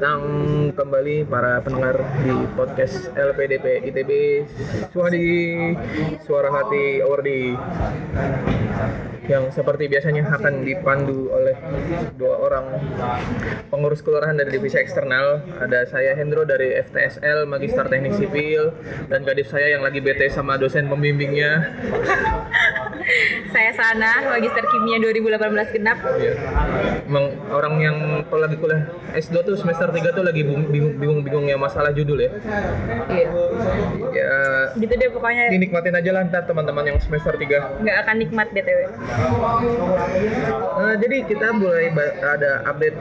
Datang kembali para pendengar di podcast LPDP ITB Suhadi Suara Hati Awardi yang seperti biasanya akan dipandu oleh dua orang pengurus kelurahan dari divisi eksternal. Ada saya Hendro dari FTSL Magister Teknik Sipil dan gadis saya yang lagi bete sama dosen pembimbingnya. Saya Sana, Magister Kimia 2018 genap. Iya. Emang orang yang kalau lagi kuliah S2 tuh semester 3 tuh lagi bingung-bingung ya masalah judul ya. Iya. Ya Gitu deh pokoknya dinikmatin aja lah ntar teman-teman yang semester 3 nggak akan nikmat BTW. Eh, jadi kita mulai ada update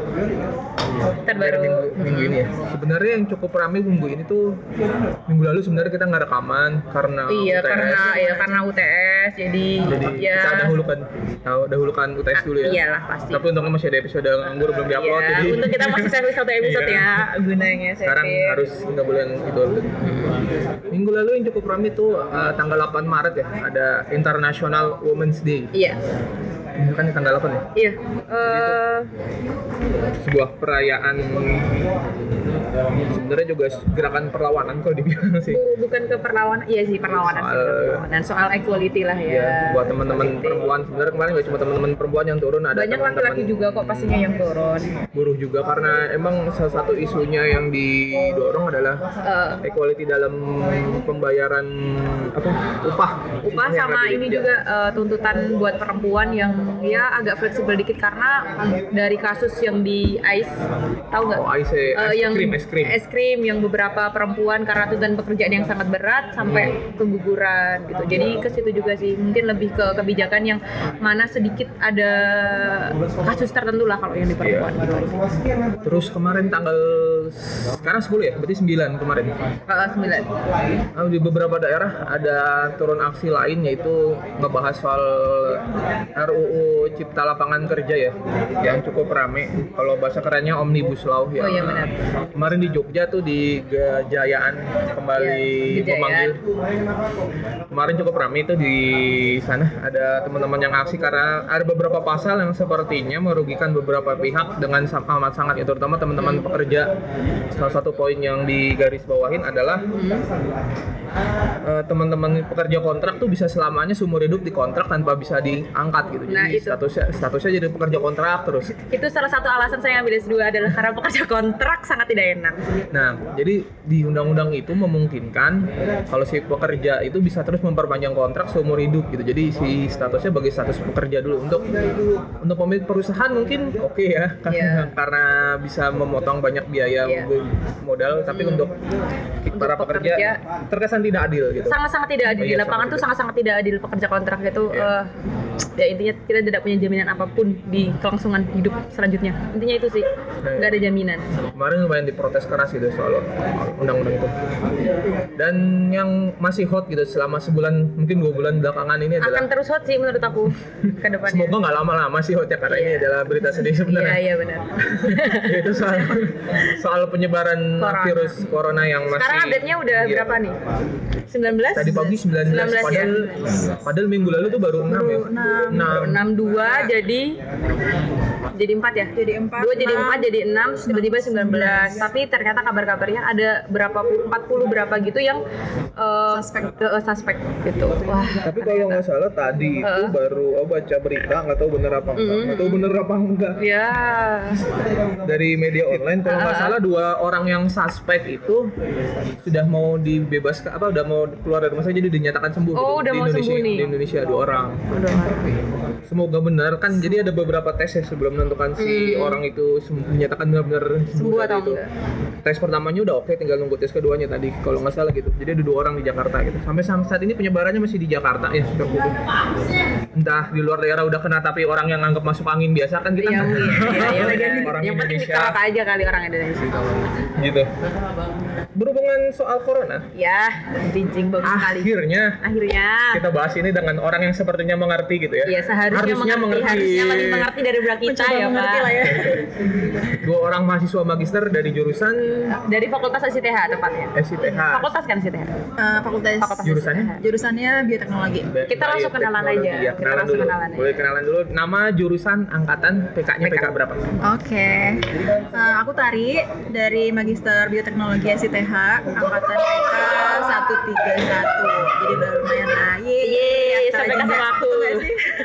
Terbaru. minggu, minggu ini ya. Sebenarnya yang cukup ramai minggu ini tuh minggu lalu sebenarnya kita nggak rekaman karena Iya, UTS. karena ya karena UTS jadi, jadi ya kita dahulukan tahu dahulukan UTS dulu ya. iyalah pasti. Tapi untungnya masih ada episode nganggur belum diupload Iya, jadi untuk kita masih satu satu episode Iya. ya gunanya sekarang saving. harus nggak boleh itu minggu lalu yang cukup ramai tuh eh, tanggal 8 Maret ya ada International Women's Day Iya, ini kan tanggal 8 ya iya. Eh, sebuah perayaan. Sebenarnya juga gerakan perlawanan kalau dibilang sih. Bu- bukan ke perlawanan, iya sih perlawanan Soal- perlawanan. Soal equality lah ya. ya buat teman-teman perempuan. Sebenarnya kemarin nggak cuma teman-teman perempuan yang turun ada Banyak laki-laki juga kok pastinya yang turun. buruh juga karena emang salah satu isunya yang didorong adalah Eh, equality dalam pembayaran apa upah. Upah sama ini juga eh, tuntutan buat perempuan yang ya agak fleksibel dikit karena dari kasus yang di ICE tahu nggak? oh IC Eh, es yang krim es krim es krim yang beberapa perempuan karena tuntutan pekerjaan yang sangat berat sampai Hmm. keguguran gitu. Jadi ke situ juga sih mungkin lebih ke kebijakan yang mana sedikit ada kasus tertentu lah kalau yang di perempuan Iya. gitu. terus kemarin tanggal sekarang 10 ya berarti 9 kemarin Kalau sembilan. Nah, di beberapa daerah ada turun aksi lain yaitu ngebahas soal RUU Cipta Lapangan Kerja ya yang cukup rame kalau bahasa kerennya Omnibus Law ya. Oh iya, benar. Kemarin di Jogja tuh di Gejayaan kembali Gejayaan. memanggil. Kemarin cukup rame itu di sana ada teman-teman yang aksi karena ada beberapa pasal yang sepertinya merugikan beberapa pihak dengan amat sangat ya terutama teman-teman pekerja. Salah satu poin yang digaris bawahin adalah eh, teman-teman pekerja kontrak tuh bisa selamanya seumur hidup di kontrak tanpa bisa diangkat gitu. Jadi Nah, itu. statusnya statusnya jadi pekerja kontrak terus. Itu salah satu alasan saya ambil S2 adalah karena pekerja kontrak sangat tidak enak. Nah, jadi di undang-undang itu memungkinkan kalau si pekerja itu bisa terus memperpanjang kontrak seumur hidup gitu. Jadi si statusnya bagi status pekerja dulu untuk untuk pemilik perusahaan mungkin oke ya karena, Iya. karena bisa memotong banyak biaya Iya. modal, tapi untuk para pekerja, pekerja, terkesan tidak adil gitu. sangat-sangat tidak adil di Iya, lapangan sangat tuh sangat-sangat tidak adil pekerja kontrak itu Iya. eh, ya intinya kita tidak punya jaminan apa pun di kelangsungan hidup selanjutnya intinya itu sih Iya. nggak ada jaminan Kemarin lumayan diprotes keras gitu soal undang-undang itu. Dan yang masih hot gitu selama sebulan mungkin dua bulan belakangan ini adalah akan terus hot sih menurut aku ke depannya Semoga nggak lama-lama sih hot ya karena ini Iya. adalah berita sedih iya sebenarnya. iya benar itu soal soal penyebaran Corona. virus corona yang masih sekarang update-nya udah Iya. berapa nih 19 Tadi pagi 19, 19 padahal ya padahal minggu lalu tuh baru 6 ya. 6 62 jadi jadi 4 ya? Jadi 4. 2 jadi 4 jadi 6 terus tiba-tiba 19. Tapi ternyata kabar-kabarnya ada berapa puluh- 40 berapa gitu yang eh, suspek suspek gitu. Wah. Tapi kalau nggak salah tadi itu baru oh, baca berita nggak tahu bener apa enggak, nggak tahu bener apa enggak Ya. dari media online kalau nggak salah dua orang yang suspek itu sudah mau dibebaskan apa udah mau keluar dari rumah sakit jadi dinyatakan sembuh Oh, gitu. udah di mau Indonesia sembuh nih. di Indonesia dua orang Udah. Semoga benar kan jadi ada beberapa tes ya sebelum menentukan si orang itu sem- dinyatakan benar-benar sembuh, Hmm. Atau itu. enggak? tes pertamanya udah oke tinggal nunggu tes keduanya tadi kalau nggak salah gitu jadi ada dua orang di Jakarta gitu sampai sam- saat ini penyebarannya masih di Jakarta ya seperti itu entah di luar daerah udah kena tapi orang yang nganggap masuk angin biasa kan kita Iya, iya, iya, orang Yang penting Indonesia dikalak aja kali orang Indonesia. gitu berhubungan soal corona Ya, bridging bagus sekali. akhirnya Akhirnya. kita bahas ini dengan orang yang sepertinya mengerti gitu ya Iya, seharusnya mengerti, harusnya lebih mengerti dari kita ya, Pak. dua orang mahasiswa magister dari jurusan Dari Fakultas SITH tepatnya. SITH Fakultas kan SITH? Eh, fakultas Fakultas jurusannya SITH. jurusannya bioteknologi. Kita langsung kenalan aja. Ya, Kita kenalan langsung dulu. kenalan ya. Boleh kenalan dulu. Nama jurusan angkatan PK-nya PK, berapa? Oke, Eh, aku Tari dari Magister Bioteknologi SITH angkatan PK 131. Jadi udah lumayan lah. Yeay, Akta sampai sama nggak? aku. Betul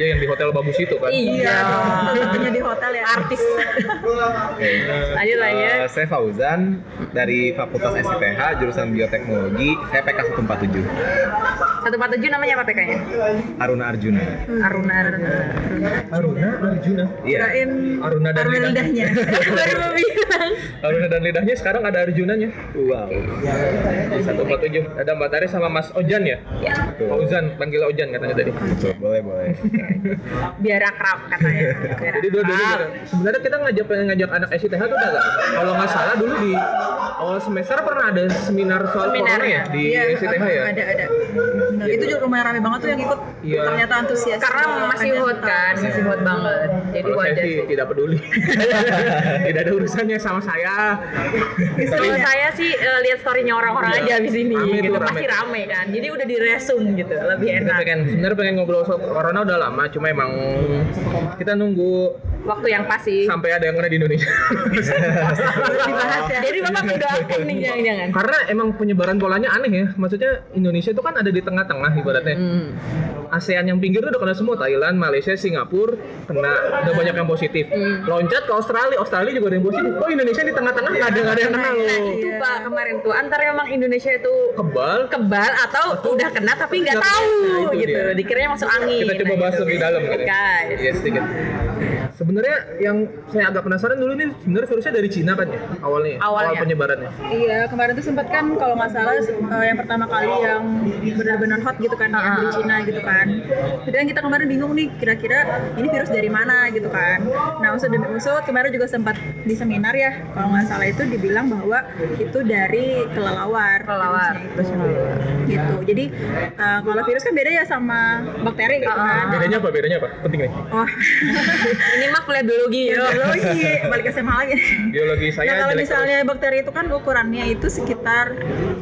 Dia yang di hotel bagus itu kan. Iya. Tentunya di hotel ya. Artis. Oke. Lanjut lah ya. Saya Fauzan dari Fakultas SITH jurusan Bioteknologi. Saya PK 147. 147 namanya apa PK-nya? Aruna Arjuna. Aruna Aruna. Aruna Arjuna. Iya. Kirain Aruna dan Aruna lidahnya. lidahnya. Baru mau bilang. Aruna dan lidahnya sekarang ada Arjunanya. Wow. Satu empat tujuh. Ada Mbak Tari sama Mas Ojan ya? Ya, Fauzan, panggil Ojan katanya tadi. Betul, boleh boleh. biar akrab katanya. Biar Jadi dua-duanya akrab. bareng. sebenarnya kita ngajak pengen ngajak anak SITH tuh udah gak? Kalau nggak salah dulu di awal semester pernah ada seminar soal Seminar corona ya di Iya, SITH ya. ada ada. Benar. Itu juga lumayan rame banget tuh yang ikut. Iya. Ternyata antusias. Karena masih hot kan, masih hot banget. Jadi Kalau saya wajar sih sih. tidak peduli. tidak ada urusannya sama saya. Kalau saya sih eh, lihat story-nya orang-orang Iya. aja di sini Rame gitu. tuh, rame. Pasti rame kan. Jadi udah diresum gitu, lebih enak. pengen sebenarnya pengen ngobrol soal corona udah lama, cuma emang kita nunggu Waktu yang pas sih. sampai ada yang kena di Indonesia. dibahas ya. Jadi Bapak mendoakan nih jangan-jangan. Karena emang penyebaran polanya aneh ya. Maksudnya Indonesia itu kan ada di tengah-tengah ibaratnya. Hmm. ASEAN yang pinggir tuh udah kena semua Thailand, Malaysia, Singapura kena udah banyak yang positif. Hmm. Loncat ke Australia, Australia juga ada yang positif. Oh Indonesia di tengah-tengah nggak ada nggak ada yang kena Nah loh. itu Pak kemarin tuh antara emang Indonesia itu Kebal. kebal atau udah kena tapi nggak tahu Nah, itu gitu. dia. Dikiranya masuk angin. Kita coba Nah, bahas gitu. lebih dalam kan. Guys. Iya sedikit. Sebenarnya yang saya agak penasaran dulu ini sebenarnya virusnya dari Cina kan ya awalnya. ya? Awalnya. Awal penyebarannya. Iya, kemarin tuh sempat kan kalau nggak salah eh, yang pertama kali yang benar-benar hot gitu kan yang di Cina gitu kan. Jadi kan kita kemarin bingung nih kira-kira ini virus dari mana gitu kan. Nah usut demi usut kemarin juga sempat di seminar ya kalau nggak salah itu dibilang bahwa itu dari kelelawar. Kelelawar. Gitu. Jadi eh, kalau virus kan beda ya sama bakteri gitu kan. Bedanya apa? Bedanya apa? Penting nih. Oh, Ini mah kuliah biologi ya. biologi balik ke SMA lagi. Biologi saya Nah kalau misalnya bakteri itu kan ukurannya itu sekitar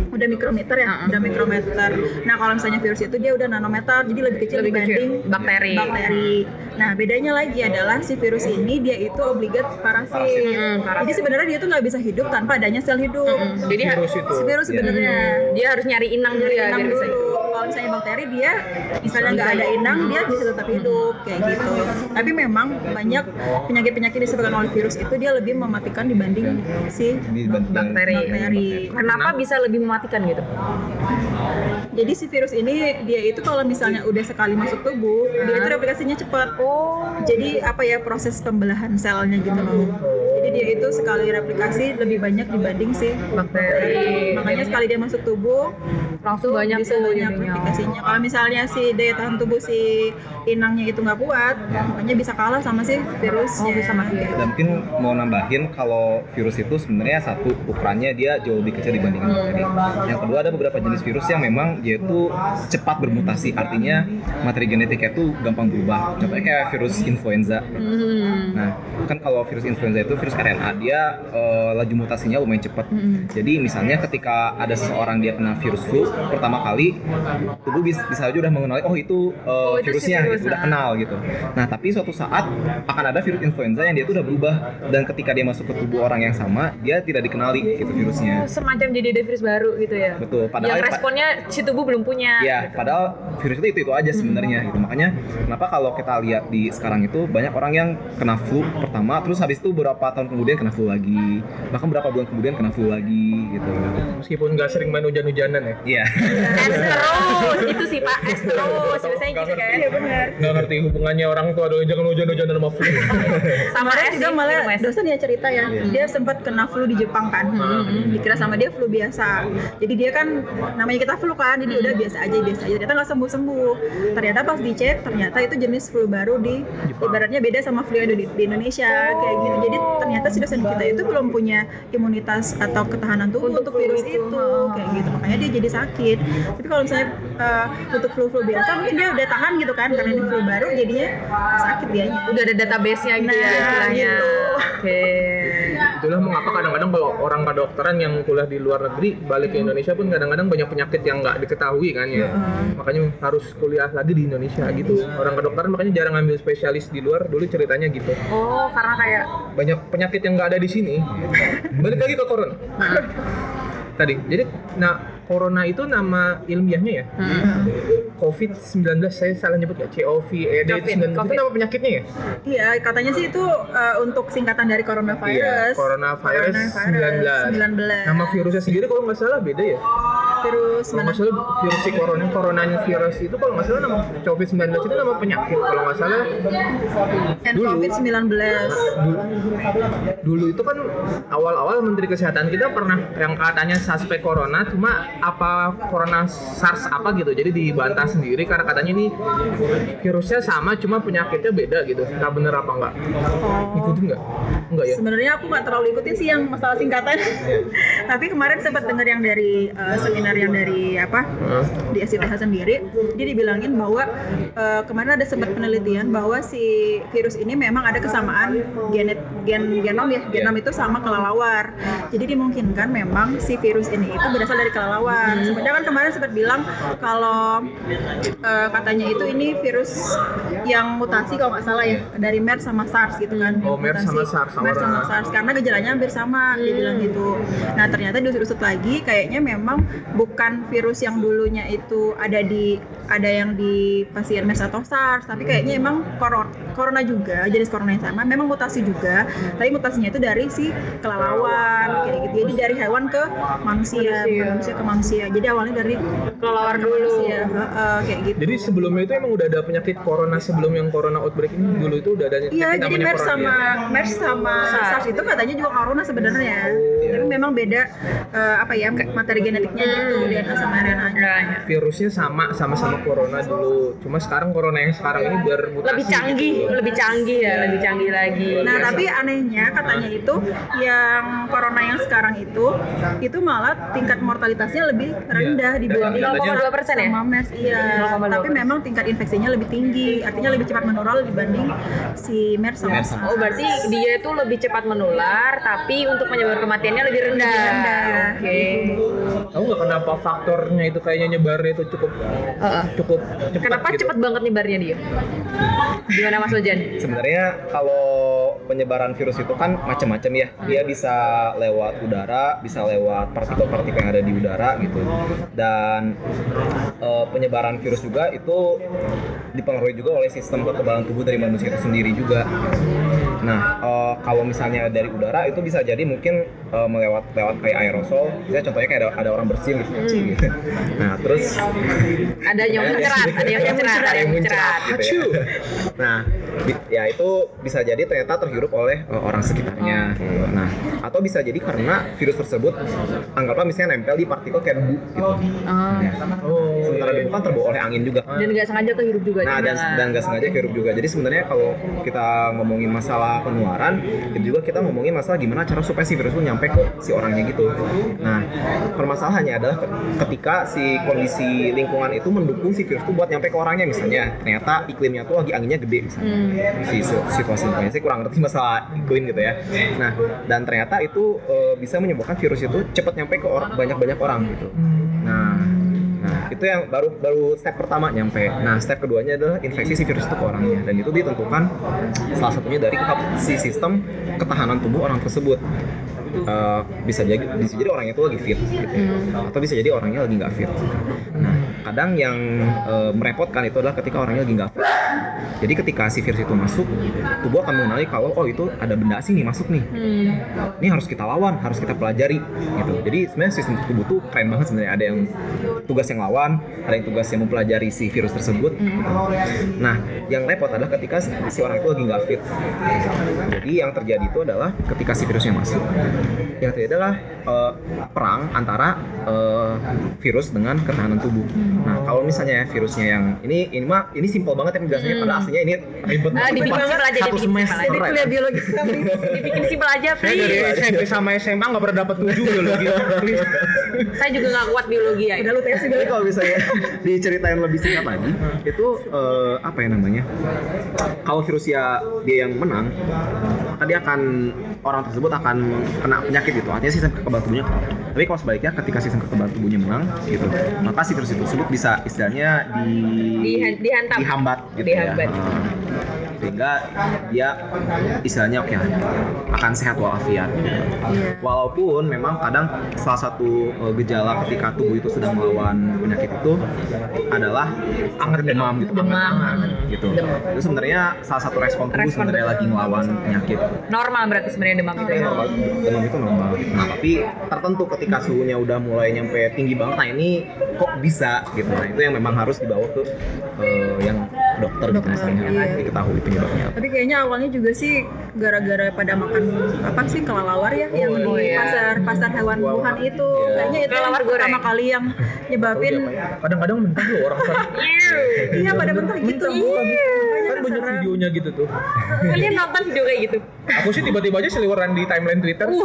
udah mikrometer ya, udah mikrometer. Nah kalau misalnya virus itu dia udah nanometer, jadi lebih kecil Lebih kecil. dibanding Bakteri. bakteri. Nah bedanya lagi adalah si virus ini dia itu obligat parasit. Hmm, parasit. Jadi sebenarnya dia tuh nggak bisa hidup tanpa adanya sel hidup. Jadi terus. virus itu. Si virus sebenarnya dia harus nyari inang dulu ya inang biar bisa dulu. Kalau misalnya bakteri dia misalnya nggak ada inang dia bisa tetap hidup kayak gitu. Tapi memang banyak penyakit-penyakit disebabkan oleh virus itu dia lebih mematikan dibanding si bakteri. bakteri. Kenapa bisa lebih mematikan gitu? Jadi si virus ini dia itu kalau misalnya udah sekali masuk tubuh, dia itu replikasinya cepat. Oh. Jadi apa ya proses pembelahan selnya gitu loh. Jadi dia itu sekali replikasi lebih banyak dibanding si Bakteri. Makanya sekali dia masuk tubuh Langsung banyak bisa banyak jadinya. replikasinya. Kalau misalnya si daya tahan tubuh si inangnya itu nggak kuat, makanya bisa kalah sama si virusnya. Oh, bisa mati. Kayak Dan mungkin mau nambahin kalau virus itu sebenarnya satu ukurannya dia jauh lebih kecil dibandingkan bakteri. Yang kedua ada beberapa jenis virus yang memang dia itu cepat bermutasi, artinya materi genetiknya itu gampang berubah. Contohnya kayak virus influenza. Hmm. Nah, kan kalau virus influenza itu virus RNA, dia eh, laju mutasinya lumayan cepat. Jadi misalnya ketika ada seseorang dia kena virus flu pertama kali, tubuh bisa, bisa aja udah mengenali oh itu eh, Oh, itu virusnya, virus, gitu, udah ah. kenal gitu. Nah, tapi suatu saat akan ada virus influenza yang dia itu udah berubah dan ketika dia masuk ke tubuh orang yang sama, dia tidak dikenali itu virusnya. Semacam jadi ada virus baru gitu ya. Betul, padahal Yang responnya si tubuh belum punya. Ya, gitu. padahal virus itu itu, itu aja sebenarnya gitu. Makanya kenapa kalau kita lihat di sekarang itu banyak orang yang kena flu pertama, terus habis itu beberapa tahun kemudian kena flu lagi, bahkan berapa bulan kemudian kena flu lagi gitu. Meskipun nggak sering main hujan-hujanan ya. Iya. Es terus itu sih Pak, es terus biasanya gitu kan. Iya benar. Nggak ngerti hubungannya orang tua dong jangan hujan-hujanan sama flu. Sama es juga malah dosen ya cerita ya, dia sempat kena flu di Jepang kan, dikira sama dia flu biasa. Jadi dia kan namanya kita flu kan, jadi udah biasa aja biasa aja. Ternyata nggak sembuh sembuh. Ternyata pas dicek, ternyata itu jenis flu baru di ibaratnya beda sama flu yang ada di, di Indonesia kayak gitu. Jadi ternyata si dosen kita itu belum punya imunitas atau ketahanan tubuh Untuk virus itu. itu, kayak gitu. Makanya dia jadi sakit. Tapi kalau misalnya eh, untuk flu-flu biasa mungkin dia udah tahan gitu kan, karena ini flu baru jadinya sakit dianya. Udah ada database-nya gitu ya Nah, istilahnya. gitu. Oke. itulah mengapa kadang-kadang kalau orang kedokteran yang kuliah di luar negeri balik ke Indonesia pun kadang-kadang banyak penyakit yang nggak diketahui kan ya makanya harus kuliah lagi di Indonesia gitu orang kedokteran makanya jarang ngambil spesialis di luar dulu ceritanya gitu Oh, karena kayak banyak penyakit yang nggak ada di sini balik lagi ke corona tadi jadi nah corona itu nama ilmiahnya ya COVID-19 saya salah nyebut nggak COV eh Covid, itu Covid. nama penyakitnya ya Iya, katanya sih itu uh, untuk singkatan dari coronavirus. Iya, coronavirus 19. Nama virusnya sendiri kalau nggak salah beda ya. Virus Kalau mana? nggak salah virus si corona, coronanya virus itu kalau nggak salah nama COVID-19 itu nama penyakit. Kalau nggak salah And dulu. COVID-19. dulu, dulu itu kan awal-awal Menteri Kesehatan kita pernah yang katanya suspek corona, cuma apa corona SARS apa gitu. Jadi dibantah sendiri karena katanya ini virusnya sama, cuma penyakitnya beda gitu. Nah bener apa enggak? Ikutin nggak? Enggak ya? Sebenarnya aku nggak terlalu ikutin sih yang masalah singkatan. Tapi kemarin sempat dengar yang dari uh, seminar yang dari apa di SITH sendiri, dia dibilangin bahwa uh, kemarin ada sempat penelitian bahwa si virus ini memang ada kesamaan genet gen genom ya, genom itu sama kelelawar. Jadi dimungkinkan memang si virus ini itu berasal dari kelelawar. Sebenarnya kan kemarin sempat bilang kalau uh, katanya itu ini virus yang mutasi kalau nggak salah ya dari MERS sama SARS gitu kan. Oh, MERS sama. SARS, sama MERS sama. SARS karena gejalanya hampir sama dia bilang gitu. Nah ternyata diusut-usut lagi kayaknya memang bukan virus yang dulunya itu ada di ada yang di pasien MERS atau SARS tapi kayaknya emang corona, corona juga jenis corona yang sama memang mutasi juga tapi mutasinya itu dari si kelelawar kayak gitu jadi dari hewan ke manusia, bukan manusia ke manusia jadi awalnya dari kelelawar dulu. manusia Heeh, kayak gitu Jadi sebelumnya itu emang udah ada penyakit corona sebelum yang corona outbreak ini dulu itu udah ada Iya, jadi MERS sama ya? MERS sama SARS. SARS itu katanya juga corona sebenarnya. Oh. Tapi memang beda eh, apa ya materi genetiknya gitu, DNA sama RNA-nya. virusnya sama sama-sama corona dulu. Cuma sekarang corona yang sekarang ini bermutasi. Lebih canggih, gitu. lebih canggih ya, lebih canggih lagi. Nah, tapi anehnya katanya itu yang corona yang sekarang itu itu malah tingkat mortalitasnya lebih rendah dibanding Katanya- 0,2% ya? sama MERS. Iya, 0,2%. tapi memang tingkat infeksinya lebih tinggi, artinya lebih cepat menular dibanding si MERS sama MERS. Oh berarti dia itu lebih cepat menular, tapi untuk penyebaran kematiannya lebih rendah. Lebih rendah. Oke. Tahu nggak kenapa faktornya itu kayaknya nyebarnya itu cukup Heeh. cukup cepat Kenapa gitu? cepat banget nyebarnya dia? Gimana Mas Ojan? Sebenarnya kalau penyebaran virus itu kan macam-macam ya. Dia bisa lewat udara, bisa lewat partikel-partikel yang ada di udara gitu. Dan eh, penyebaran virus juga itu dipengaruhi juga oleh sistem kekebalan tubuh dari manusia itu sendiri juga. Nah, eh, kalau misalnya dari udara itu bisa jadi mungkin eh, melewat lewat kayak aerosol. Misalnya contohnya kayak ada, ada orang bersin gitu. gitu. Nah, terus Ada yang mencerat, ada yang mencerat, ada yang mencerat. gitu ya. Nah, ya itu bisa jadi ternyata terhirup oleh uh, orang sekitarnya. gitu. Nah, atau bisa jadi karena virus tersebut anggaplah misalnya nempel di partikel kayak debu gitu. Ah. Ya. Oh, Sementara debu kan terbawa oleh angin juga. Dan nggak sengaja kehirup juga. Nah, dan juga. dan nggak sengaja kehirup juga. Jadi sebenarnya kalau kita ngomongin masalah penularan, itu juga kita ngomongin masalah gimana cara supaya si virus itu nyampe ke si orangnya gitu. Nah, permasalahannya adalah ke- ketika si kondisi lingkungan itu mendukung si virus itu buat nyampe ke orangnya misalnya. Ternyata iklimnya tuh lagi anginnya gede misalnya. Si si- situasi lingkungannya saya kurang ngerti masalah iklim gitu ya. Nah dan ternyata itu eh, bisa menyebabkan virus itu cepat nyampe ke or- banyak-banyak orang gitu. Nah Nah, itu yang baru baru step pertama nyampe. Nah, step keduanya adalah infeksi si virus itu ke orangnya dan itu ditentukan salah satunya dari si sistem ketahanan tubuh orang tersebut. Eh, bisa jadi bisa jadi orangnya itu lagi fit gitu ya. atau bisa jadi orangnya lagi nggak fit. Nah, kadang yang eh, merepotkan itu adalah ketika orangnya lagi nggak fit. Jadi ketika si virus itu masuk, tubuh akan mengenali kalau oh itu ada benda asing nih masuk nih. Ini harus kita lawan, harus kita pelajari gitu. Jadi sebenarnya sistem tubuh tuh keren banget sebenarnya. Ada yang tugas yang lawan, ada yang tugas yang mempelajari si virus tersebut. gitu. Nah, yang repot adalah ketika si si orang itu lagi nggak fit. Jadi yang terjadi itu adalah ketika si virusnya masuk, yang terjadi adalah eh, perang antara eh, virus dengan ketahanan tubuh. Nah, kalau misalnya virusnya yang ini ini mah ini simpel banget ya penjelasannya pada aslinya ini ribet Ah, dibikin Pas simpel aja, satu semester. Jadi ya. kuliah biologi. Dibikin simpel aja, Saya dari please. SMP sama SMA nggak pernah dapat tujuh biologi. Saya juga nggak kuat biologi ya. Udah lu tes. Jadi kalau misalnya diceritain lebih singkat lagi, itu eh, apa ya namanya? Kalau virusnya dia yang menang, maka dia akan orang tersebut akan kena penyakit itu. Artinya sistem kekebalan tubuhnya. Tapi kalau sebaliknya ketika sistem kekebalan tubuhnya menang, gitu, maka si virus tersebut bisa istilahnya di Dihan- dihantam. dihambat gitu Dihambat. ya. Eh, sehingga dia istilahnya oke akan sehat walafiat gitu. walaupun memang kadang salah satu eh, gejala ketika tubuh itu sedang melawan penyakit itu adalah angkat demam gitu Demam. anget gitu Demam. itu sebenarnya salah satu respon tubuh sebenarnya lagi melawan penyakit Normal berarti sebenarnya demam itu ya. Normal, demam itu normal nah tapi tertentu ketika suhunya udah mulai nyampe tinggi banget nah ini kok bisa gitu nah itu yang memang harus dibawa ke eh, yang dokter, gitu misalnya iya. diketahui penyebabnya Tapi kayaknya awalnya juga sih gara-gara pada makan apa sih kelelawar ya yang Oh, di iya. pasar pasar hewan Wuhan itu Iya. kayaknya itu yang pertama kali yang nyebabin Kadang-kadang mentah loh orang sana. iya pada mentah gitu. Kan banyak serem. videonya gitu tuh. Kalian nonton video kayak gitu? Aku sih tiba-tiba aja seliweran di timeline Twitter.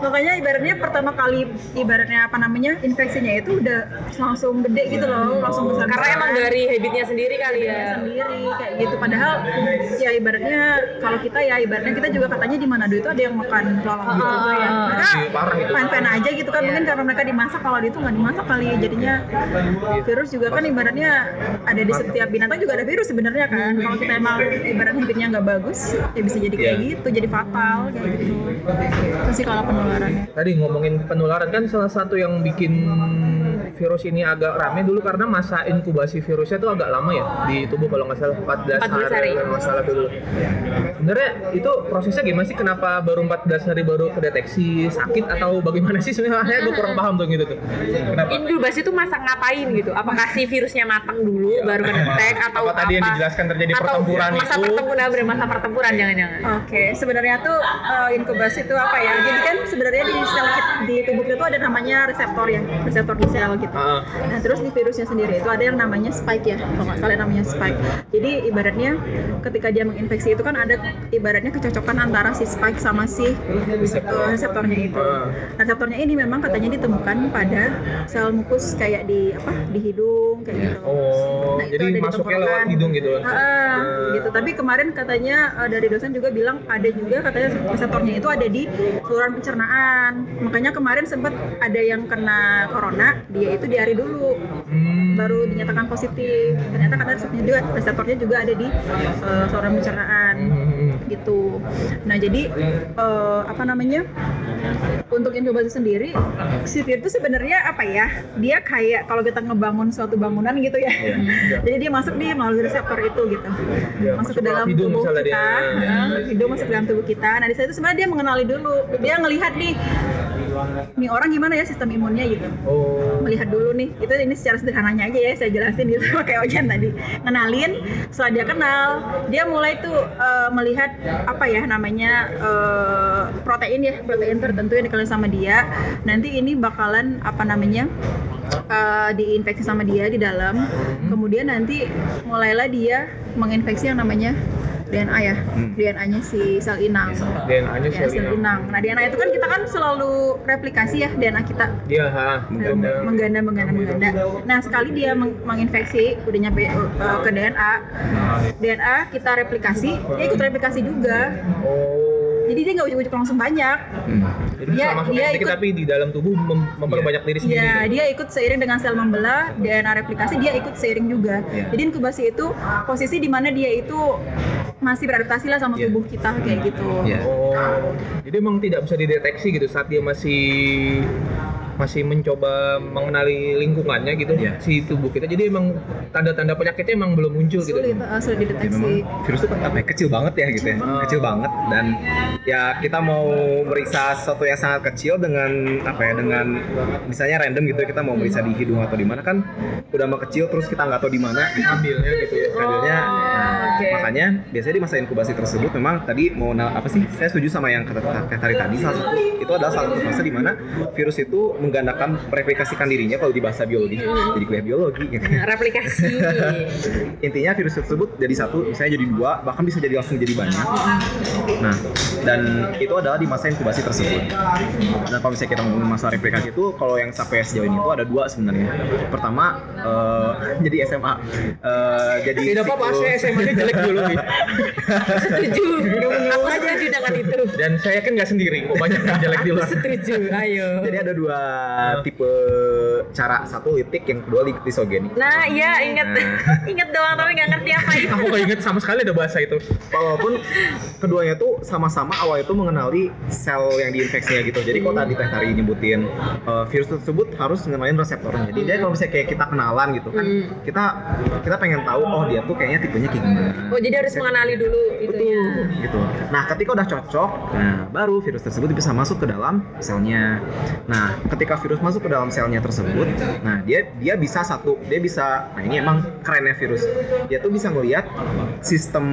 makanya ibaratnya pertama kali ibaratnya apa namanya infeksinya itu udah langsung gede gitu loh langsung besar Karena emang dari habitnya sendiri kali ya. sendiri kayak gitu padahal ya ibaratnya kalau kita ya ibaratnya kita juga katanya di Manado itu ada yang makan belalang gitu Ah, ya mereka Iya, parah itu. fan-fan aja gitu kan mungkin karena mereka dimasak kalau di itu nggak dimasak kali jadinya virus juga kan ibaratnya ada di setiap binatang juga ada virus sebenarnya kan kalau kita emang ibarat habitnya nggak bagus ya bisa jadi kayak Iya. gitu jadi fatal kayak gitu itu sih kalau penularannya Tadi ngomongin penularan kan salah satu yang bikin virus ini agak rame dulu karena masa inkubasi virusnya tuh agak lama ya di tubuh kalau nggak salah 14, 14 hari. hari kalau nggak salah tuh dulu. Sebenarnya itu prosesnya gimana sih? Kenapa baru 14 hari baru kedeteksi sakit atau bagaimana sih sebenarnya? Gue kurang paham tuh gitu tuh. Kenapa? Inkubasi itu masa ngapain gitu? Apakah si virusnya matang dulu baru kedetek atau Apa tadi yang dijelaskan terjadi atau pertempuran masa itu? pertempuran bener masa pertempuran jangan-jangan. Oke, sebenarnya tuh uh, inkubasi itu apa ya? Jadi kan sebenarnya di sel di tubuh kita tuh ada namanya reseptor ya, reseptor di sel gitu. Ah. Nah terus di virusnya sendiri itu ada yang namanya spike ya, kalau nggak salah namanya spike. Jadi ibaratnya ketika dia menginfeksi itu kan ada ibaratnya kecocokan antara si spike sama si uh, reseptornya itu. Ah. Reseptornya ini memang katanya ditemukan pada sel mukus kayak di apa? Di hidung kayak gitu. Oh, Nah, itu jadi ada di masuknya lewat hidung gitu. Ah, ah, gitu. Tapi kemarin katanya eh, dari dosen juga bilang ada juga katanya reseptornya itu ada di saluran pencernaan. Makanya kemarin sempat ada yang kena corona, dia itu di hari dulu Hmm. baru dinyatakan positif. Ternyata katanya reseptornya juga, reseptornya juga ada di eh, saluran pencernaan Hmm. Gitu. Nah jadi eh, apa namanya untuk inkubasi sendiri, si virus itu sebenarnya apa ya? Dia kayak kalau kita ngebangun suatu bangunan gitu ya. jadi dia masuk di melalui reseptor itu gitu, Iya, masuk, masuk ke dalam hidung tubuh kita, dia. hidung masuk ke dalam tubuh kita. Nah di situ sebenarnya dia mengenali dulu, dia ngelihat nih, nih orang gimana ya sistem imunnya gitu? Oh. melihat dulu nih itu ini secara sederhananya aja ya saya jelasin gitu pakai ojan tadi. Kenalin setelah dia kenal dia mulai tuh eh, melihat apa ya namanya eh, protein ya protein tertentu yang dikenal sama dia. Nanti ini bakalan apa namanya eh, diinfeksi sama dia di dalam. Kemudian nanti mulailah dia menginfeksi yang namanya DNA ya DNA-nya si sel inang DNA-nya ya, sel inang. Nah DNA itu kan kita kan selalu replikasi ya DNA kita Iya, ha. Mengganda. mengganda mengganda mengganda. Nah sekali dia meng- menginfeksi udah nyampe uh, ke DNA, DNA kita replikasi, dia ikut replikasi juga. Oh. Jadi dia nggak ujuk-ujuk langsung banyak. Hmm. Jadi Dia- masuk dia ikut- tapi di dalam tubuh mem- memperbanyak diri sendiri. Ya dia ikut seiring dengan sel membelah, DNA replikasi dia ikut seiring juga. Iya. Jadi inkubasi itu posisi di mana dia itu masih beradaptasi lah sama Iya. tubuh kita kayak gitu. Iya. Oh, jadi emang tidak bisa dideteksi gitu saat dia masih masih mencoba mengenali lingkungannya gitu Iya. si tubuh kita. Jadi emang tanda-tanda penyakitnya emang belum muncul gitu. Sulit, uh, sulit dideteksi. memang virus itu kan apa ya, kecil banget ya gitu ya kecil banget dan ya kita mau meriksa sesuatu yang sangat kecil dengan apa ya dengan misalnya random gitu ya, kita mau meriksa di hidung atau di mana kan udah mah kecil terus kita nggak tahu di mana Ambilnya gitu ya. Hasilnya, nah, oke. makanya biasanya di masa inkubasi tersebut memang tadi mau apa sih? Saya setuju sama yang kata kata tadi tadi salah satu itu adalah salah satu fase di mana virus itu menggandakan replikasikan dirinya kalau di bahasa biologi jadi kuliah biologi gitu. Nah, replikasi. intinya virus tersebut jadi satu misalnya jadi dua bahkan bisa jadi langsung jadi banyak nah dan itu adalah di masa inkubasi tersebut nah kalau misalnya kita ngomongin masa replikasi itu kalau yang sampai sejauh ini itu ada dua sebenarnya pertama eh, jadi SMA Eh, jadi Tidak apa-apa, saya SMA-nya jelek dulu nih. setuju. Aku setuju dengan itu. Dan saya kan nggak sendiri, kok banyak yang jelek di luar. Setuju. Ayo. jadi ada dua tipe cara satu litik yang kedua li- lisogeni Nah, iya inget inget doang tapi nggak ngerti apa itu. Aku nggak inget sama sekali ada bahasa itu. walaupun keduanya tuh sama-sama awal itu mengenali sel yang diinfeksinya gitu. Jadi kalau tadi Teh Tari nyebutin uh, virus tersebut harus mengenalin reseptornya. Jadi dia kalau misalnya kayak kita kenalan gitu kan, kita kita pengen tahu oh dia tuh kayaknya tipenya kayak gimana. Oh, jadi harus mengenali dulu itunya. gitu. Nah, ketika udah cocok, nah baru virus tersebut bisa masuk ke dalam selnya. Nah, ketika virus masuk ke dalam selnya tersebut, nah dia dia bisa satu, dia bisa, nah ini emang kerennya virus. Dia tuh bisa ngelihat sistem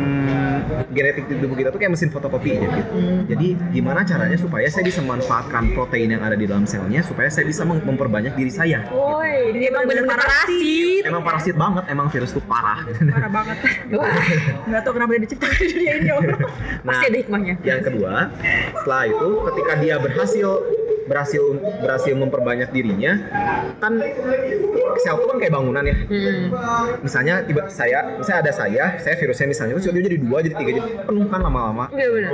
genetik di tubuh kita tuh kayak mesin fotokopi aja gitu. Jadi gimana caranya supaya saya bisa memanfaatkan protein yang ada di dalam selnya supaya saya bisa mem- memperbanyak diri saya. Woi, dia emang bener-bener parasit. Emang parasit banget, emang virus tuh parah. Parah banget. Wah, Nggak tahu kenapa dia diciptakan di dunia ini ya pasti ada hikmahnya. Yang kedua, setelah itu ketika dia berhasil berhasil berhasil memperbanyak dirinya, kan sel itu kan kayak bangunan ya. Hmm. Misalnya tiba saya, misalnya ada saya, saya virusnya misalnya terus dia jadi dua, jadi tiga, jadi penuh kan lama-lama, Iya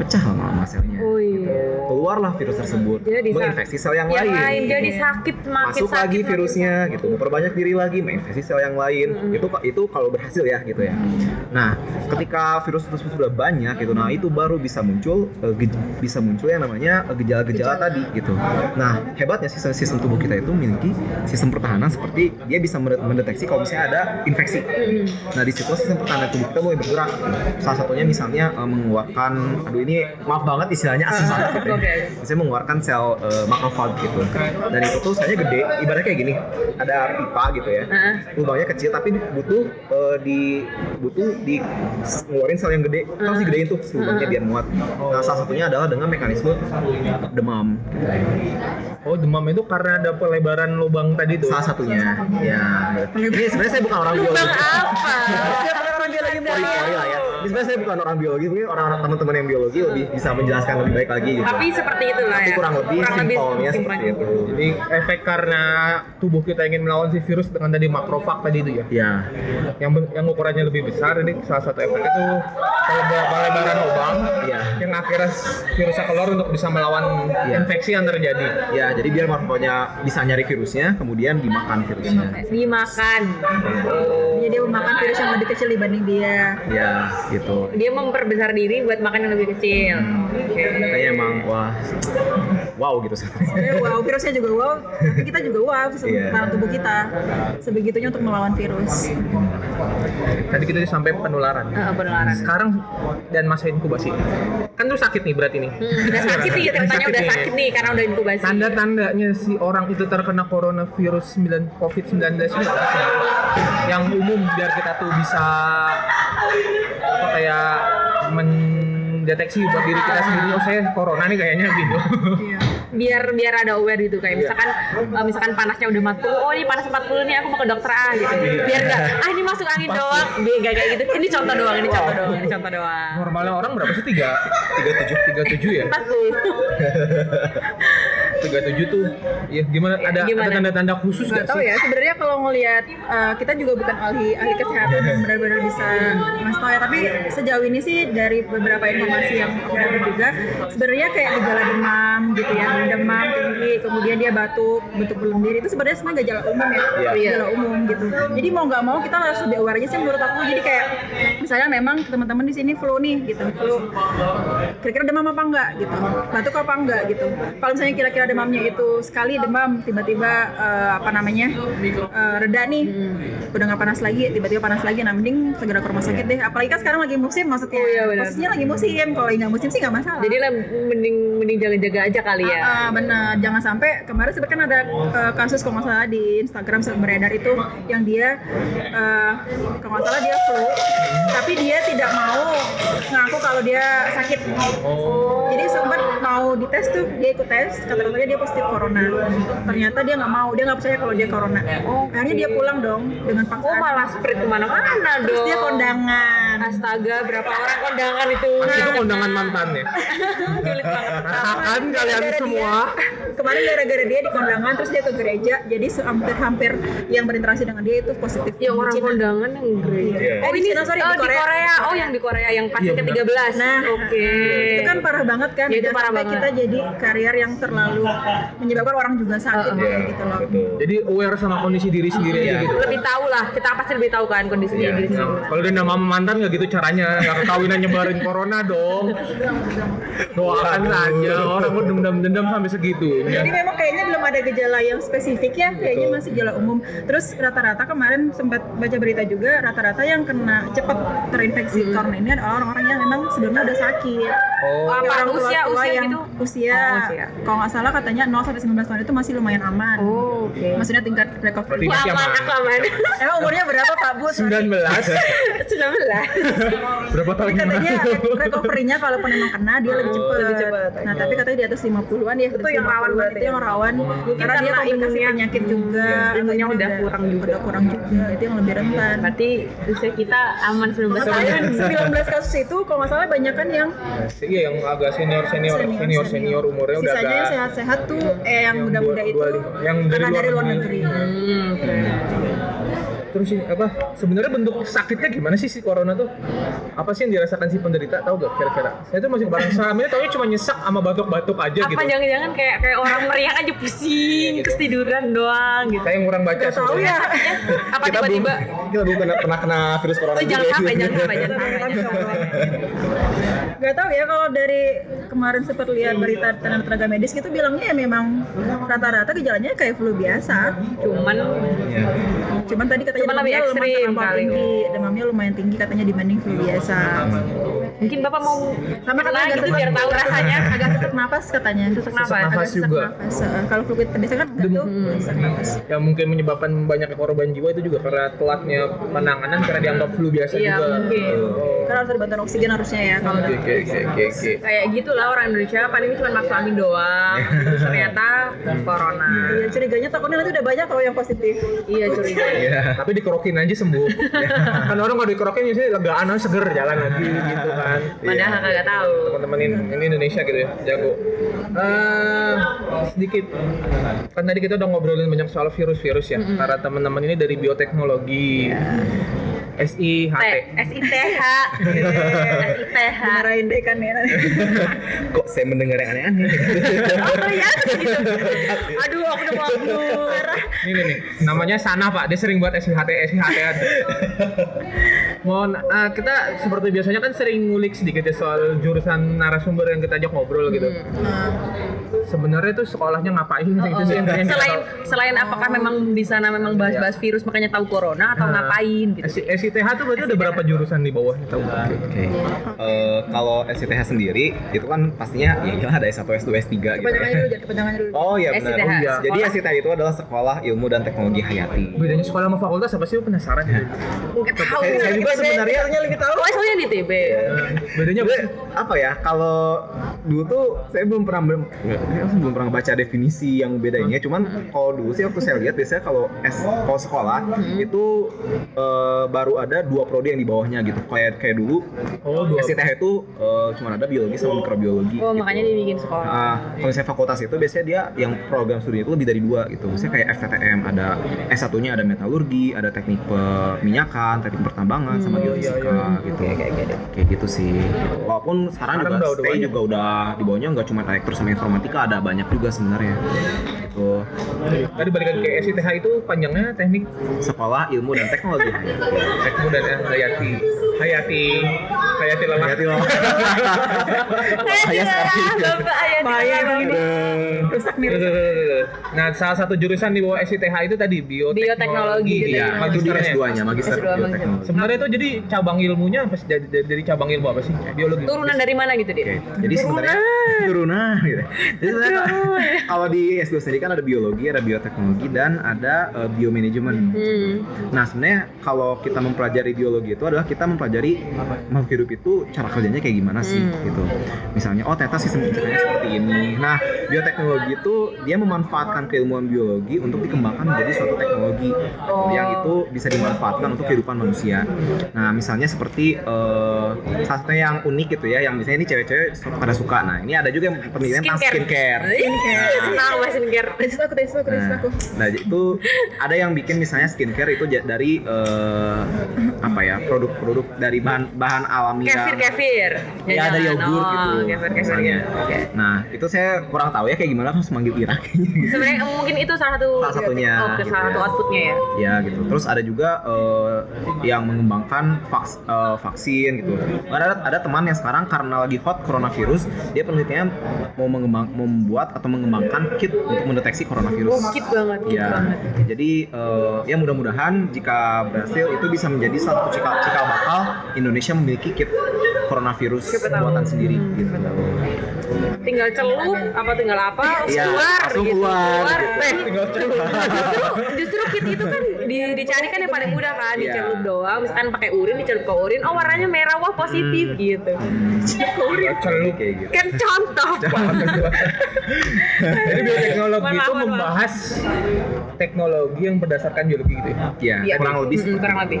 pecah lama-lama selnya. Oh iya. Keluarlah virus tersebut, Jadi menginfeksi sel yang, Yang lain. lain gitu. jadi sakit makin masuk sakit. lagi makin virusnya gitu memperbanyak diri lagi menginfeksi sel yang lain itu itu kalau berhasil ya gitu ya nah ketika virus tersebut sudah banyak gitu nah itu baru bisa muncul eh, bisa muncul yang namanya eh, gejala-gejala tadi gitu nah hebatnya sistem sistem tubuh kita itu memiliki sistem pertahanan seperti dia bisa mende- mendeteksi kalau misalnya ada infeksi nah di situ sistem pertahanan tubuh kita mulai bergerak salah satunya misalnya eh, mengeluarkan aduh ini maaf banget istilahnya asli banget gitu ya. Oke. Misalnya mengeluarkan sel uh, makrofag gitu. Dan itu tuh saya gede, ibaratnya kayak gini. Ada pipa gitu ya. Lubangnya kecil tapi butuh uh, di butuh di ngeluarin sel yang gede. Terus digedein tuh lubangnya biar muat. Nah, salah satunya adalah dengan mekanisme demam. Oh demam itu karena ada pelebaran lubang tadi tuh. Salah satunya. Ya. Ini sebenarnya saya bukan orang biologi. Bang apa? Orang dia lagi Pori-pori lah ya. Ini sebenarnya saya bukan orang biologi, mungkin orang teman-teman yang biologi lebih bisa menjelaskan lebih baik lagi gitu. Tapi seperti itulah ya. Tapi kurang lebih simpelnya seperti itu. Jadi efek karena tubuh kita ingin melawan si virus dengan tadi makrofag tadi itu ya. Ya. Yang yang ukurannya lebih besar ini salah satu efek itu peleba- pelebaran lubang Iya. yang akhirnya virusnya keluar untuk bisa melawan Iya. Infeksi yang terjadi. Ya, jadi biar makronya bisa nyari virusnya, kemudian dimakan virusnya. Dimakan. Jadi dia memakan virus yang lebih kecil dibanding dia. Ya, gitu. Dia memperbesar diri buat makan yang lebih kecil. Oke. Kayaknya emang wah, wow gitu. Sebenarnya wow, virusnya juga wow, tapi kita juga wow Iya. pertahanan tubuh kita. Sebegitunya untuk melawan virus. Tadi kita sampai penularan. Eh, penularan. Sekarang dan masa inkubasi. Kan tuh sakit nih berarti nih. Hmm, udah sakit nih, ceritanya udah sakit nih karena udah inkubasi. Tanda-tandanya si orang itu terkena coronavirus 9 COVID-19 ini apa sih? Yang umum biar kita tuh bisa apa kayak mendeteksi buat diri kita sendiri oh saya corona nih kayaknya gitu. Biar biar ada aware gitu kayak misalkan eh, misalkan panasnya udah 40 oh ini panas 40 nih aku mau ke dokter ah gitu. Biar enggak ah ini masuk angin doang. Enggak kayak gitu. Ini contoh doang ini contoh doang ini contoh doang. Normalnya orang berapa sih? Tiga, tiga tujuh, tiga tujuh ya? 40 Tiga tujuh tuh, ya gimana? Ada Gimana? ada tanda-tanda khusus Nggak gak tahu ya sebenarnya kalau ngelihat uh, kita juga bukan ahli ahli kesehatan yang benar-benar bisa tahu ya tapi sejauh ini sih dari beberapa informasi yang aku dapat juga sebenarnya kayak gejala demam gitu ya demam tinggi kemudian dia batuk bentuk berlendir itu sebenarnya semua gejala umum ya Iya. gejala umum gitu. Jadi mau nggak mau kita harus lebih aware aja sih menurut aku. Jadi kayak misalnya memang teman-teman di sini flu nih gitu. Flu. Kira-kira demam apa enggak gitu. Batuk apa enggak gitu. Kalau misalnya kira-kira demamnya itu sekali demam tiba-tiba eh, apa namanya eh, reda nih udah nggak panas lagi tiba-tiba panas lagi nah mending segera ke rumah sakit deh. Apalagi kan sekarang lagi musim maksudnya Oh, iya, posisinya lagi musim. Kalau nggak musim sih nggak masalah. Jadi lah mending mending jaga-jaga aja kali ya. Ah, benar jangan sampai kemarin sebenarnya kan ada eh, kasus kalau nggak salah di Instagram sempat beredar itu yang dia eh, kalau nggak salah dia flu tapi dia tidak mau ngaku kalau dia sakit Oh, jadi sempat mau dites tuh dia ikut tes kata-katanya dia positif corona ternyata dia nggak mau dia nggak percaya kalau dia corona akhirnya dia pulang dong dengan Oh paksaan malah spread ke mana-mana terus dong. dia kondangan Astaga, berapa orang kondangan itu? Pasti itu kondangan mantannya. Julid banget. Rasakan kalian Gara-gara semua. kemarin gara-gara dia di kondangan terus dia ke gereja jadi hampir-hampir yang berinteraksi dengan dia itu positif Yang orang Di Cina. kondangan yang gereja. Iya. Eh, di Cina, sorry, oh, di Korea. Oh, yang di Korea yang pas Iya, ke benar. 13. Nah, oke. itu kan parah banget kan Ya, itu parah sampai banget. kita jadi karier yang terlalu menyebabkan orang juga sakit Uh-uh. kayak Iya, gitu loh betul. Jadi aware sama kondisi diri sendiri aja Iya. gitu. Lebih tahu lah, kita pasti lebih tahu kan kondisi Iya. diri Nah, sendiri. kalau dia nama mantan nggak gitu caranya, nggak kekawinan nyebarin corona dong. Doakan aja orang dendam-dendam sampai segitunya. Jadi memang kayaknya belum ada gejala yang spesifik ya, kayaknya Betul. masih gejala umum. Terus rata-rata kemarin sempat baca berita juga, rata-rata yang kena cepat terinfeksi corona ini adalah orang-orang yang memang sebelumnya udah sakit. Oh, Apa, orang usia- tua-tua usia yang gitu? Usia, Oh, usia. kalau nggak salah katanya 0 sampai 19 tahun itu masih lumayan aman. Oh, oke. Maksudnya tingkat recovery. Masih aman, aman. aku aman. Emang umurnya berapa Pak Bu? 19 19. berapa tahun katanya re- recovery-nya kalaupun emang kena dia lebih cepat. lebih cepat. Nah, tapi katanya di atas 50-an ya. Itu yang rawan berarti Itu yang ya? rawan. Karena dia karena komplikasi imunnya- penyakit juga. imunnya Katanya udah kurang juga. Udah kurang juga. Itu yang lebih rentan. Berarti usia kita aman 19 tahun. Soalnya 19 kasus itu kalau nggak salah banyak kan yang Iya yang agak senior senior senior senior umurnya udah Sisanya yang agak sehat-sehat tuh eh yang muda-muda itu yang dari karena luar dari luar negeri. Terus ini apa? Sebenarnya bentuk sakitnya gimana sih si corona tuh? Apa sih yang dirasakan si penderita? Tahu gak kira-kira? Saya tuh masih barang ini taunya cuma nyesak sama batuk-batuk aja Apa gitu. jangan-jangan kayak kayak orang meriang aja pusing, terus tiduran doang gitu. Saya yang kurang baca tahu ya. Apa kita belum tiba-tiba kita belum pernah, pernah kena virus corona Oh, jangan ya. sampai, jangan sampai, jangan sampai. Gak tahu ya kalau dari kemarin sempat lihat berita tenaga tenaga medis gitu bilangnya ya memang rata-rata gejalanya kayak flu biasa. Cuman Iya. Cuman tadi katanya Cuman lebih demamnya lumayan ekstrim kali. tinggi, demamnya lumayan tinggi katanya dibanding flu biasa. mungkin Bapak mau Sama katanya agak sesak, biar tahu rasanya. agak sesak napas katanya. Sesak napas. Agak Nafas sesak juga. napas. Eh, Kalau flu biasa kan enggak tuh, sesak napas. Yang mungkin menyebabkan banyaknya korban jiwa itu juga karena telatnya penanganan karena dianggap flu biasa Iya, juga. mungkin. Oh. Karena harus ada bantuan oksigen harusnya ya kalau Oke oke oke oke oke. Kayak gitulah orang Indonesia paling ini cuma maksa amin doang. Ternyata corona. Iya, curiganya takutnya nanti udah banyak kalau yang positif. Iya curiga. Iya. Tapi dikerokin aja sembuh. kan orang kalau dikerokin biasanya legaan aja seger jalan lagi gitu kan. Padahal kagak tahu. teman-teman ini, ini Indonesia gitu ya jago. Eh, sedikit. Kan tadi kita udah ngobrolin banyak soal virus-virus ya para teman-teman ini dari bioteknologi SIHT T, SITH. SITH. Dimarahin deh kan ya. Kok saya mendengar yang aneh-aneh? Oh iya gitu. Aduh, aku udah mau mundur. ini nih namanya Sana Pak dia sering buat SIHT SIHT Mohon eh, kita seperti biasanya kan sering ngulik sedikit ya soal jurusan narasumber yang kita ajak ngobrol gitu. Sebenarnya tuh sekolahnya ngapain sih itu sih yang pengen kita Selain selain apakah memang di sana memang bahas-bahas virus makanya tahu corona atau Nah, ngapain gitu. SI- SITH tuh berarti ada berapa jurusan di bawahnya tahu? Oke. Eh, kalau SITH sendiri itu kan pastinya ya iyalah ada S1, S2, S3 gitu. Kepanjangannya dulu, jangan kepanjangannya dulu. Oh iya benar. SITH, Oh, iya. Jadi sekolah. SITH itu adalah Sekolah Ilmu dan Teknologi Hayati. Bedanya sekolah sama fakultas apa sih? Lu penasaran gitu. Enggak tahu. Saya, saya juga sebenarnya lebih tahu. Oh, soalnya di TB. Bedanya apa ya kalau dulu tuh saya belum pernah belum, belum pernah baca definisi yang bedanya cuman kalau dulu sih waktu saya lihat biasanya kalau S kalau sekolah itu eh, baru ada dua prodi yang di bawahnya gitu kayak kayak dulu Oh, dua. SITH itu eh, cuma ada biologi sama mikrobiologi Oh, gitu. makanya dibikin sekolah. Nah, kalau misalnya fakultas itu biasanya dia yang program studi itu lebih dari dua gitu. Misalnya kayak FTTM ada S1-nya ada metalurgi, ada teknik peminyakan, teknik pertambangan sama geofisika gitu. Kayak gitu sih. Walaupun sekarang, Sekarang juga udah- stay juga udah di bawahnya nggak cuma elektro sama informatika ada banyak juga sebenarnya. Gitu. Tadi balik lagi ke SITH itu panjangnya teknik Sekolah Ilmu dan Teknologi. Tekmu dan Hayati. Hayati. Hayati. Bahaya sekali. Bapak ayah Bahaya emang ini. Rusak nih. Nah, salah satu jurusan di bawah SITH itu tadi bioteknologi. Bioteknologi, Iya, itu di Magisternya. S2-nya, magister S2 bioteknologi. Sebenarnya itu jadi cabang ilmunya apa sih? Dari, dari, dari cabang ilmu apa sih? Biologi. Turunan dari mana gitu dia? Jadi sebenarnya turunan gitu. Jadi sebenarnya kalau- kalau di S2 sendiri kan ada biologi, ada bioteknologi dan ada uh, biomanajemen. Hmm. Nah sebenarnya kalau kita mempelajari biologi itu adalah kita mempelajari makhluk hidup itu cara kerjanya kayak gimana sih Hmm. gitu. Misalnya oh ternyata sistem pencernaan seperti ini. Nah bioteknologi itu dia memanfaatkan keilmuan biologi untuk dikembangkan menjadi suatu teknologi Oh. yang itu bisa dimanfaatkan untuk kehidupan manusia. Nah misalnya seperti eh, salah satunya yang unik gitu ya, yang misalnya ini cewek-cewek pada suka. Nah ini ada juga yang penelitian tentang skincare. Skincare. Sama skincare. Tesis aku, tesis aku, tesis Nah, aku. nah, itu ada yang bikin misalnya skincare itu dari eh, apa ya produk-produk dari bahan bahan alami Kefir yang- kefir. ya dari yogurt oh, gitu Kefir kefir. Oke. Nah itu saya kurang tahu ya kayak gimana harus manggil Ira. Sebenarnya mungkin itu salah satu Salah satunya, Oke, gitu salah satu ya. outputnya ya. ya gitu. Terus ada juga eh, yang mengembangkan vaks- eh, vaksin gitu. Ada ada teman yang sekarang karena lagi hot coronavirus, dia penelitiannya mau mengembang membuat atau mengembangkan kit untuk mendeteksi coronavirus. Kit banget, Ya, banget. jadi eh, ya mudah-mudahan jika berhasil itu bisa menjadi satu cikal, cikal bakal Indonesia memiliki kit coronavirus buatan sendiri gitu. Tinggal celup apa tinggal apa harus Iya, keluar langsung gitu. keluar. Eh, Tinggal justru justru kit itu kan di, dicari kan yang paling mudah kan Iya. dicelup doang misalkan pakai urin dicelup ke urin oh warnanya merah wah positif gitu Celup. kayak gitu. kan contoh Jadi bioteknologi itu membahas teknologi yang berdasarkan biologi gitu ya. Ya, Iya. kurang lebih Mm, seperti kurang lebih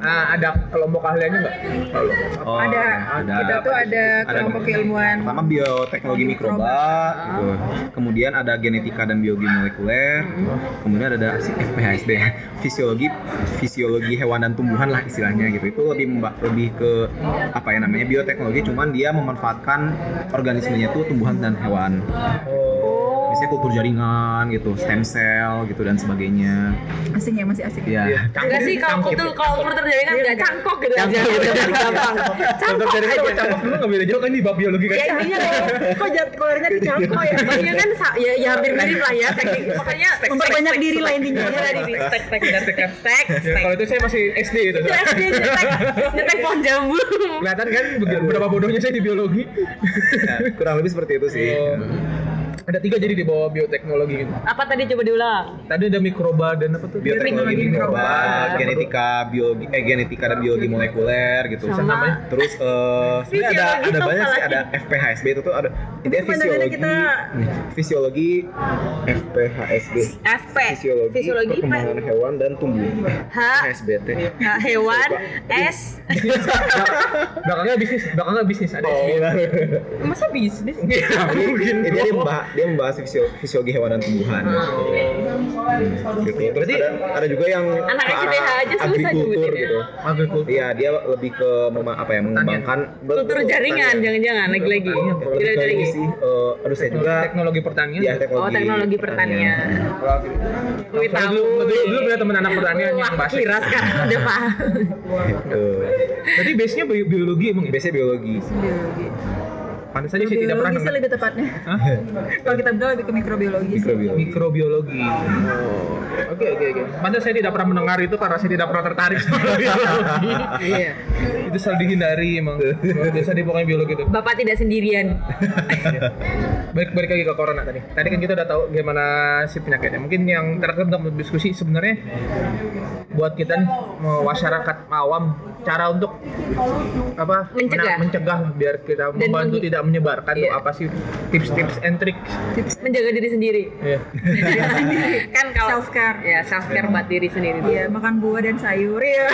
Ah, ada kelompok ahliannya nggak? Oh, ada, kita tuh ada ada kelompok keilmuan. Pertama bioteknologi mikroba gitu. kemudian ada genetika dan biologi molekuler. Kemudian ada si FPHSB fisiologi fisiologi hewan dan tumbuhan lah istilahnya gitu. Itu lebih lebih ke apa ya namanya bioteknologi cuman dia memanfaatkan organismenya itu tumbuhan dan hewan. Misalnya kultur jaringan gitu stem cell gitu dan sebagainya. Asing ya masih asing. Ya enggak sih kalau kultur kalau kultur jaringan nggak cangkok gitu aja. Cangkok. udah paling gampang cangkok sama cangkok dulu nggak beda jauh kan di bab biologi kan? ya intinya kok jat keluarnya dicangkok ya? Maksudnya kan ya, ya hampir mirip lah ya teknik. Makanya Memperbanyak diri lah intinya. Stek stek dan stek stek Ya, stek kalau itu saya masih SD itu. SD nyetek pohon jambu. Kelihatan kan berapa bodohnya saya di biologi. Kurang lebih seperti itu sih. Oh. Ada tiga jadi di bawah bioteknologi gitu. apa tadi coba diulang Tadi ada mikroba dan apa tuh? bioteknologi mikroba, mikroba. genetika biologi eh genetika dan biologi molekuler gitu. Sama. Terus eh sebenarnya ada ada banyak sih ada FPHSB itu tuh ada intinya Itu fisiologi kita- fisiologi FPHSB FP fisiologi, fisiologi perkembangan hewan dan tumbuh. H FSBT. Nah, hewan S Belakangnya bisnis, belakangnya bisnis ada Oh, masa bisnis mungkin. Jadi dia membahas dia membahas fisio- fisiologi hewan dan tumbuhan. Hmm, gitu. Terus ada, ada juga yang Anak ke arah aja susah agrikultur gitu. Agrikultur. Iya, dia lebih ke mema- apa ya mengembangkan kultur jaringan jangan-jangan lagi-lagi tidak ini lagi sih, eh, aduh saya juga teknologi pertanian. ya teknologi. oh teknologi pertanian Saya tahu dulu, dulu, dulu punya teman anak pertanian yang bahas kira sekarang udah paham Gitu. Jadi base-nya bi- biologi emang ya? Biasanya biologi. Pantas saja sih tidak pernah dengar. lebih tepatnya kalau kita bilang lebih ke mikrobiologi. Mikrobiologi. Mikrobiologi. Oh. Oke oke oke. Pantas saya tidak pernah mendengar itu karena saya tidak pernah tertarik sama biologi. iya itu selalu dihindari emang. Biasa di pokoknya biologi itu. bapak tidak sendirian Balik balik lagi ke corona tadi. Tadi kan kita udah tahu gimana si penyakitnya. Mungkin yang terakhir untuk diskusi sebenarnya buat kita nih masyarakat awam cara untuk apa Mencegah. mencegah biar kita membantu menghi- tidak menyebarkan tuh Iya. apa sih tips-tips and trick menjaga diri sendiri Iya. kan kalau Self care. ya self care buat diri sendiri Iya, makan buah dan sayur ya.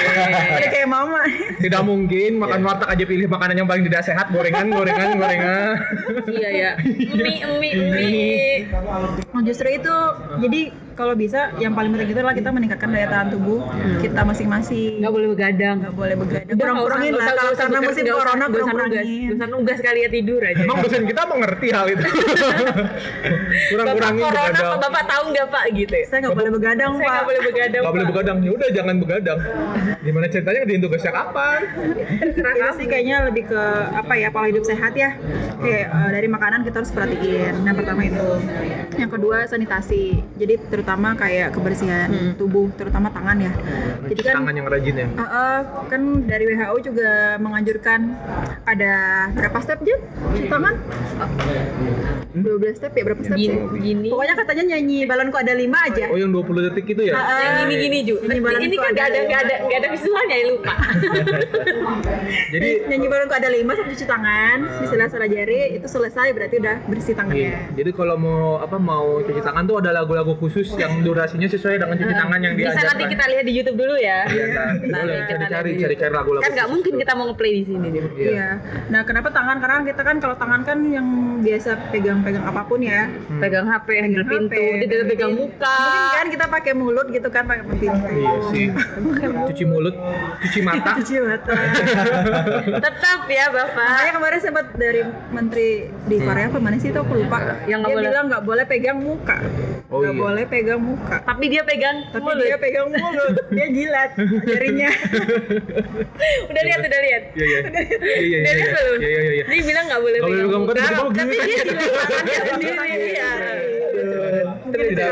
Udah kayak mama. tidak mungkin makan warteg aja pilih makanan yang paling tidak sehat gorengan gorengan gorengan iya ya mie mie mie Nah, justru itu jadi kalau bisa yang paling penting itu adalah kita meningkatkan daya tahan tubuh kita masing-masing. nggak boleh begadang Nggak boleh begadang. Udah, Kurang-kurangin lah kalau karena musim corona kurang-kurangin. usah nugas kali ya tidur aja emang dosen kita mengerti hal itu kurang bapak kurangin corona begadang apa bapak tahu nggak pak gitu ya Saya nggak boleh begadang, saya Pak. nggak boleh begadang Gak boleh Pak. begadang, ya udah jangan begadang. Gimana ceritanya ngediin tugasnya kapan? Itu sih kayaknya lebih ke apa ya pola hidup sehat ya. Kayak eh, dari makanan kita harus perhatiin. Yang pertama itu. Yang kedua sanitasi. Jadi terutama kayak kebersihan tubuh, terutama tangan ya. Jadi kan Tangan yang rajin ya. Eh, eh, kan dari WHO juga menganjurkan ada berapa step Jun? Cuci tangan? 12 step ya berapa step Gini, sih? gini. Pokoknya katanya nyanyi balonku ada 5 aja. Oh yang 20 detik itu ya? Ah, yang gini gini Ju. Nyanyi balonku Ini kan nggak ada nggak ada nggak ada visualnya ya lupa. Jadi nyanyi balonku ada 5 sama cuci tangan, di sela-sela jari itu selesai berarti udah bersih Iya. tangannya. Jadi kalau mau apa mau cuci tangan tuh ada lagu-lagu khusus yang durasinya sesuai dengan cuci tangan yang Bisa diajarkan. nanti kita lihat di YouTube dulu ya. Iya, kan? Nah, Boleh, bisa bisa YouTube. dicari lagu-lagu. Kan nggak mungkin kita mau ngeplay di sini. Iya. Iya. Nah, kenapa tangan? Karena kita kan kalau tangan kan yang biasa pegang-pegang apa pun ya. Pegang HP, handle pintu, dia udah pegang muka. Mungkin kan kita pakai mulut gitu kan pakai pintu. Iya sih. cuci mulut, cuci mata. Cuci mata. Tetap ya Bapak. Makanya kemarin sempat dari menteri di Korea apa mana sih itu aku lupa. Yang nggak dia boleh. bilang nggak boleh pegang muka. Oh, Nggak iya. boleh pegang muka. Tapi dia pegang Tapi mulut. dia pegang mulut, dia jilat jarinya. Udah lihat, udah lihat. Iya iya. Iya iya Udah iya. lihat belum? Iya iya iya. Dia bilang nggak boleh pegang pegang muka, muka. tapi dia Tapi begini. dia jilat tangannya sendiri. Iya. Tidak.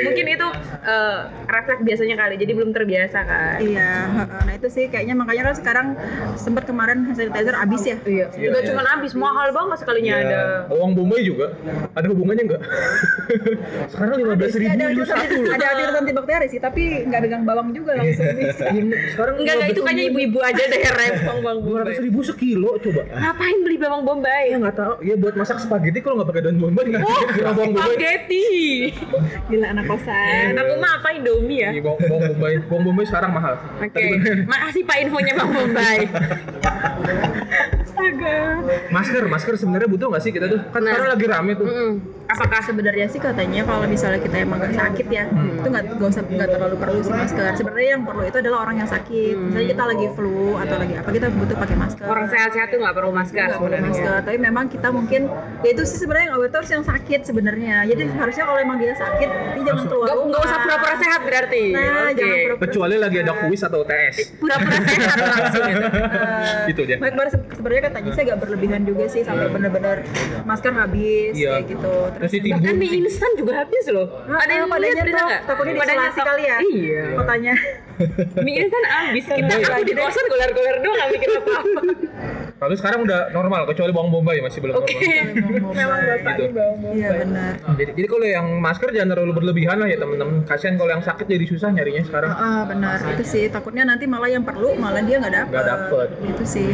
Mungkin itu eh, refleks biasanya kali, jadi belum terbiasa kan. Iya, heeh. nah itu sih kayaknya makanya kan sekarang sempat kemarin hand sanitizer habis ya. Iya. Iya, Udah iya. cuma habis mahal banget sekalinya Iya. ada. Bawang bombay juga. Ada hubungannya enggak? Sekarang 15 ribu ada itu satu ada anti antibakteri sih, tapi nggak pegang bawang juga langsung bisa. Sekarang Enggak, enggak itu kayaknya ibu-ibu aja deh rempong ratus bombay. ribu sekilo coba. Ngapain beli bawang bombay? Ya nggak tahu. Ya buat masak spaghetti kalau nggak pakai daun bombay nggak Oh, kira Gila anak kosan. Aku mah apa Indomie ya? Iya, bawang, bawang bombay. Bawang bombay sekarang mahal. Oke, makasih Pak infonya Bang Bombay. Astaga. Masker, masker sebenarnya butuh nggak sih kita tuh? Kan Nah. sekarang lagi rame tuh. Apakah sebenarnya sih katanya kalau misalnya kita emang sakit ya, itu nggak nggak usah nggak terlalu perlu sih masker. Sebenarnya yang perlu itu adalah orang yang sakit. Misalnya kita lagi flu atau lagi apa kita butuh pakai masker. Orang sehat-sehat tuh nggak perlu masker nggak perlu sebenarnya. masker tapi memang kita mungkin ya itu sih sebenarnya yang awet harus yang sakit sebenarnya jadi harusnya kalau emang dia sakit dia jangan keluar rumah nggak usah pura-pura sehat berarti. nah Oke. jangan pura-pura Kecuali lagi ada kuis atau UTS. Pura-pura sehat langsung gitu. Itu dia. Baik, sebenarnya katanya sih agak berlebihan juga sih sampai benar-benar masker habis Iya. kayak gitu. Terus ditimbun. Bahkan mie instan juga habis loh. Nah, Ada yang padanya tuh, takutnya tak- kali ya. Iya. Katanya. Mie instan habis. Kita Iya, aku di iya. kosan goler-goler doang nggak mikir apa-apa. Tapi sekarang udah normal, kecuali bawang bombay masih belum Oke. normal. Memang Gitu. Iya benar. Jadi, jadi kalau yang masker jangan terlalu berlebihan lah ya teman-teman. Kasihan kalau yang sakit jadi susah nyarinya sekarang. Ah, benar. Itu sih takutnya nanti malah yang perlu malah dia nggak dapet. Nggak dapet. Itu sih.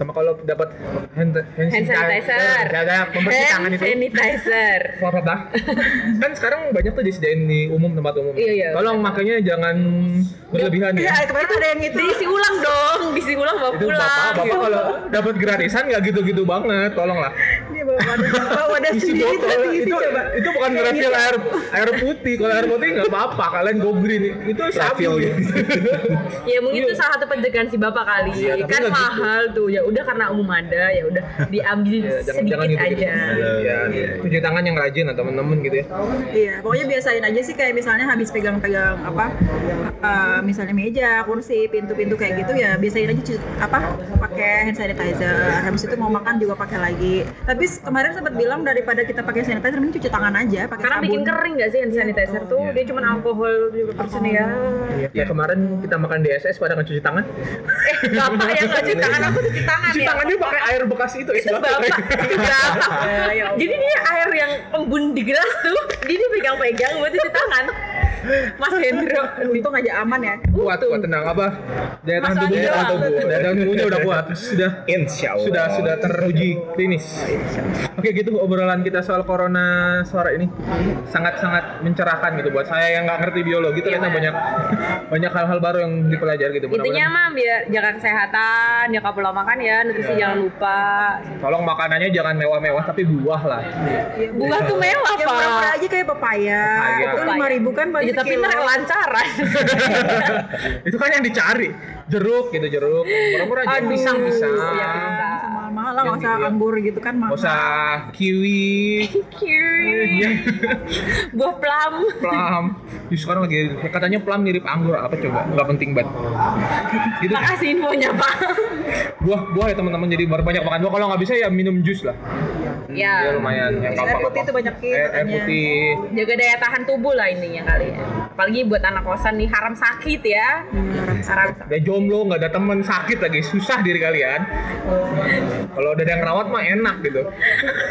Sama kalau dapat hand, hand, Hand sanitizer. jaga membersih tangan Hand itu. sanitizer. Apa dah? kan sekarang banyak tuh disediain di umum tempat umum. Iya, iya. Tolong makanya jangan berlebihan ya. Iya, kemarin ada yang itu. Diisi ulang dong, diisi ulang bawa Itu pulang. bapak, bapak kalau dapat gratisan nggak gitu-gitu banget, tolonglah. Dia bawa wadah, bawa wadah Isi sendiri botol itu coba. itu bukan refill air air putih. Kalau air putih nggak apa-apa, kalian go green itu sapi. Refill ya. Ya mungkin itu salah satu pencegahan si bapak kali. Tapi kan gitu. mahal tuh. Ya udah karena umum ada, ya udah diambil Ya, jangan sedikit jangan gitu. aja. Iya, cuci tangan yang rajin lah teman-teman gitu ya. Iya, pokoknya biasain aja sih kayak misalnya habis pegang-pegang apa, eh, misalnya meja, kursi, pintu-pintu kayak gitu ya biasain aja cuci, apa pakai hand sanitizer. Habis itu mau makan juga pakai lagi. Tapi kemarin sempat bilang daripada kita pakai sanitizer, mending cuci tangan aja, pakai Karena sabun. bikin kering gak sih hand sanitizer tuh? Iya. Dia cuma alkohol juga persen ya. Iya, kayak kemarin kita makan di SS pada nggak cuci tangan. Eh, bapak yang nggak cuci tangan, aku cuci tangan Cuci ya. tangannya pakai air bekas itu itu batu. bapak itu bapak jadi dia air yang embun di gelas tuh dia dia pegang-pegang buat cuci tangan Mas Hendro. Untung aja aman ya. kuat kuat tenang. Apa? Daya tahan tubuhnya Hendro. tahan tubuh daya tahan tubuhnya udah kuat. Sudah Insya Allah. sudah sudah teruji klinis. Oke gitu obrolan kita soal corona sore ini. Sangat sangat mencerahkan gitu buat saya yang nggak ngerti biologi. Ternyata banyak banyak hal-hal baru yang dipelajari gitu intinya mah biar jaga kesehatan jaga pola makan ya nutrisi jangan lupa. Tolong makanannya jangan mewah-mewah tapi buah lah. Buah tuh mewah Yang murah-murah pak aja kayak. Papaya. Itu lima ribu kan Ya, tapi sekilo. ntar kelancaran itu kan yang dicari. Jeruk gitu jeruk. Murah-murah aja. Aduh, pisang pisang iya, pisang. Sama mahal lah, nggak Yang usah gitu ya. anggur gitu kan mahal. Nggak usah kiwi. Iya. buah plum. Plum. Ih, sekarang lagi katanya plum mirip anggur. Apa coba? Nggak penting banget gitu. Makasih infonya pak buah buah ya teman-teman. Jadi baru banyak makan. Buah kalau nggak bisa ya minum jus lah Ya. Dia lumayan yang Air putih itu banyak Air, air katanya. putih. Jaga daya tahan tubuh lah intinya kali ya. Apalagi buat anak kosan nih haram sakit ya. Haram sakit. Udah jomblo, nggak ada temen sakit lagi, susah diri kalian. Kalau udah ada yang rawat mah enak gitu.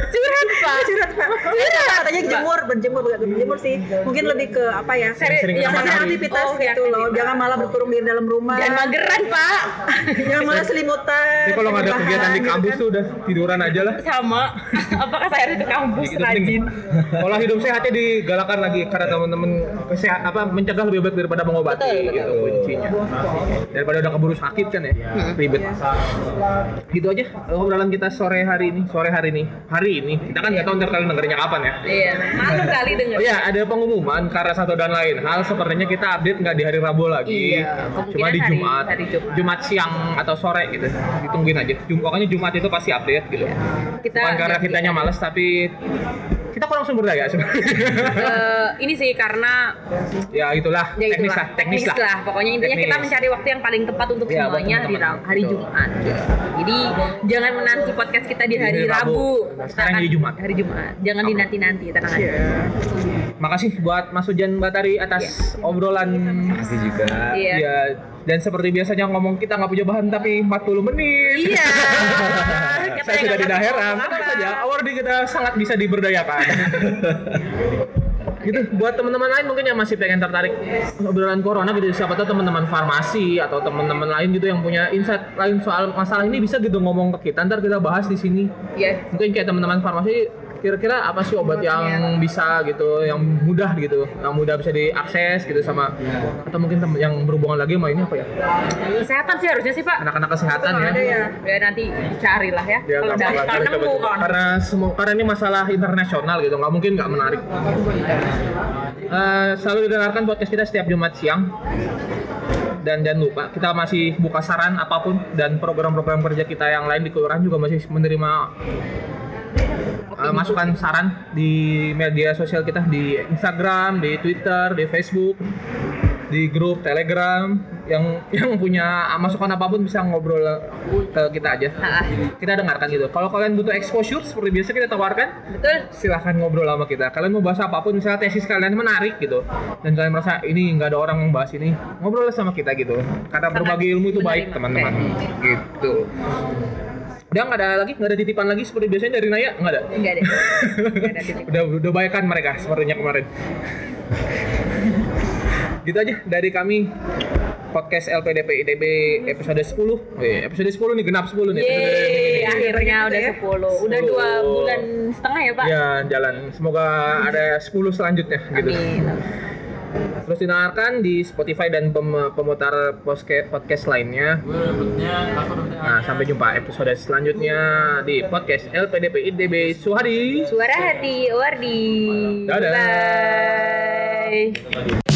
Curhat pak. curhat pak Curhat, katanya jemur berjemur bukan berjemur sih mungkin lebih ke apa ya Sering-sering yang aktivitas Oh, ya, gitu loh aktivitas. jangan malah berkurung di dalam rumah Jangan mageran pak. jangan malah selimutan Jadi kalau nggak ada kegiatan di gitu kampus kan. tuh udah tiduran aja lah. Sama. Apakah saya ke kampus penting. rajin? Pola hidup sehatnya digalakan lagi karena teman-teman kesehat apa mencegah lebih baik daripada mengobati Betul, betul. gitu kuncinya. Daripada udah keburu sakit kan ya, ribet. Gitu aja obrolan kita sore hari ini, sore hari ini, hari ini. Kita kan nggak tahu ntar kalian dengerinnya kapan ya. Iya. Malu kali denger. Oh ya, ada pengumuman karena satu dan lain hal sepertinya kita update nggak di hari Rabu lagi. Iya, Cuma di hari- Jumat. hari Jumat. siang atau sore gitu. Ditungguin aja. Jum pokoknya Jumat itu pasti update gitu. Kita Bukan karena jadi- kitanya males tapi kita kurang sumber daya sebenarnya. Eh, ini sih karena ya itulah ya teknis itulah, lah, teknis, lah. Pokoknya intinya kita Teknis. mencari waktu yang paling tepat untuk Iya, buat semuanya hari. Ra- hari Betul. Jumat. Jadi jangan menanti podcast kita di Di hari hari Rabu. Rabu. Nah, sekarang Kita di akan- Jumat. Hari Jumat. Jangan dinanti-nanti, tenang aja. Makasih buat Mas Hujan Batari atas obrolan Makasih juga. Iya. Ya, dan seperti biasanya ngomong kita nggak punya bahan tapi 40 menit. Iya. Saya sudah tidak heran. Tenang saja, award kita sangat bisa diberdayakan. gitu buat teman-teman lain mungkin yang masih pengen tertarik obrolan corona gitu siapa tahu teman-teman farmasi atau teman-teman lain gitu yang punya insight lain soal masalah ini bisa gitu ngomong ke kita ntar kita bahas di sini Iya. mungkin kayak teman-teman farmasi kira-kira apa sih obat yang bisa gitu yang mudah gitu yang mudah bisa diakses gitu sama atau mungkin yang berhubungan lagi sama ini apa ya? Kesehatan sih harusnya sih Pak. anak-anak kesehatan ya. ya Ya nanti carilah ya. Ya, Kalau Coba- nemu karena semua karena ini masalah internasional gitu nggak mungkin nggak menarik. Eh, selalu didengarkan podcast kita setiap Jumat siang. Dan jangan lupa kita masih buka saran apa pun dan program-program kerja kita yang lain di kelurahan juga masih menerima eh, masukan saran di media sosial kita di Instagram, di Twitter, di Facebook, di grup Telegram yang yang punya masukan apa pun bisa ngobrol ke kita aja. Ah, Kita dengarkan gitu. Kalau kalian butuh exposure seperti biasa kita tawarkan, betul. silahkan ngobrol sama kita. Kalian mau bahas apa pun, misalnya tesis kalian menarik gitu, dan kalian merasa ini nggak ada orang yang bahas ini, ngobrol sama kita gitu. Karena berbagi ilmu itu baik teman-teman. Gitu. Udah nggak ada lagi, nggak ada titipan lagi seperti biasanya dari Naya nggak ada. Enggak deh. Enggak ada titik. Udah udah baik kan mereka sepertinya kemarin. gitu aja dari kami podcast LPDP ITB episode 10. Wih, episode 10 nih genap 10 nih. Yeay, akhirnya udah ya. 10. Udah dua bulan setengah ya Pak? Ya, jalan. Semoga ada 10 selanjutnya gitu. Amin. Terus dengarkan di Spotify dan pem- pemutar podcast lainnya. Nah, sampai jumpa episode selanjutnya di podcast LPDP IDB Suhadi. Suara hati Wardi. Dadah. Bye.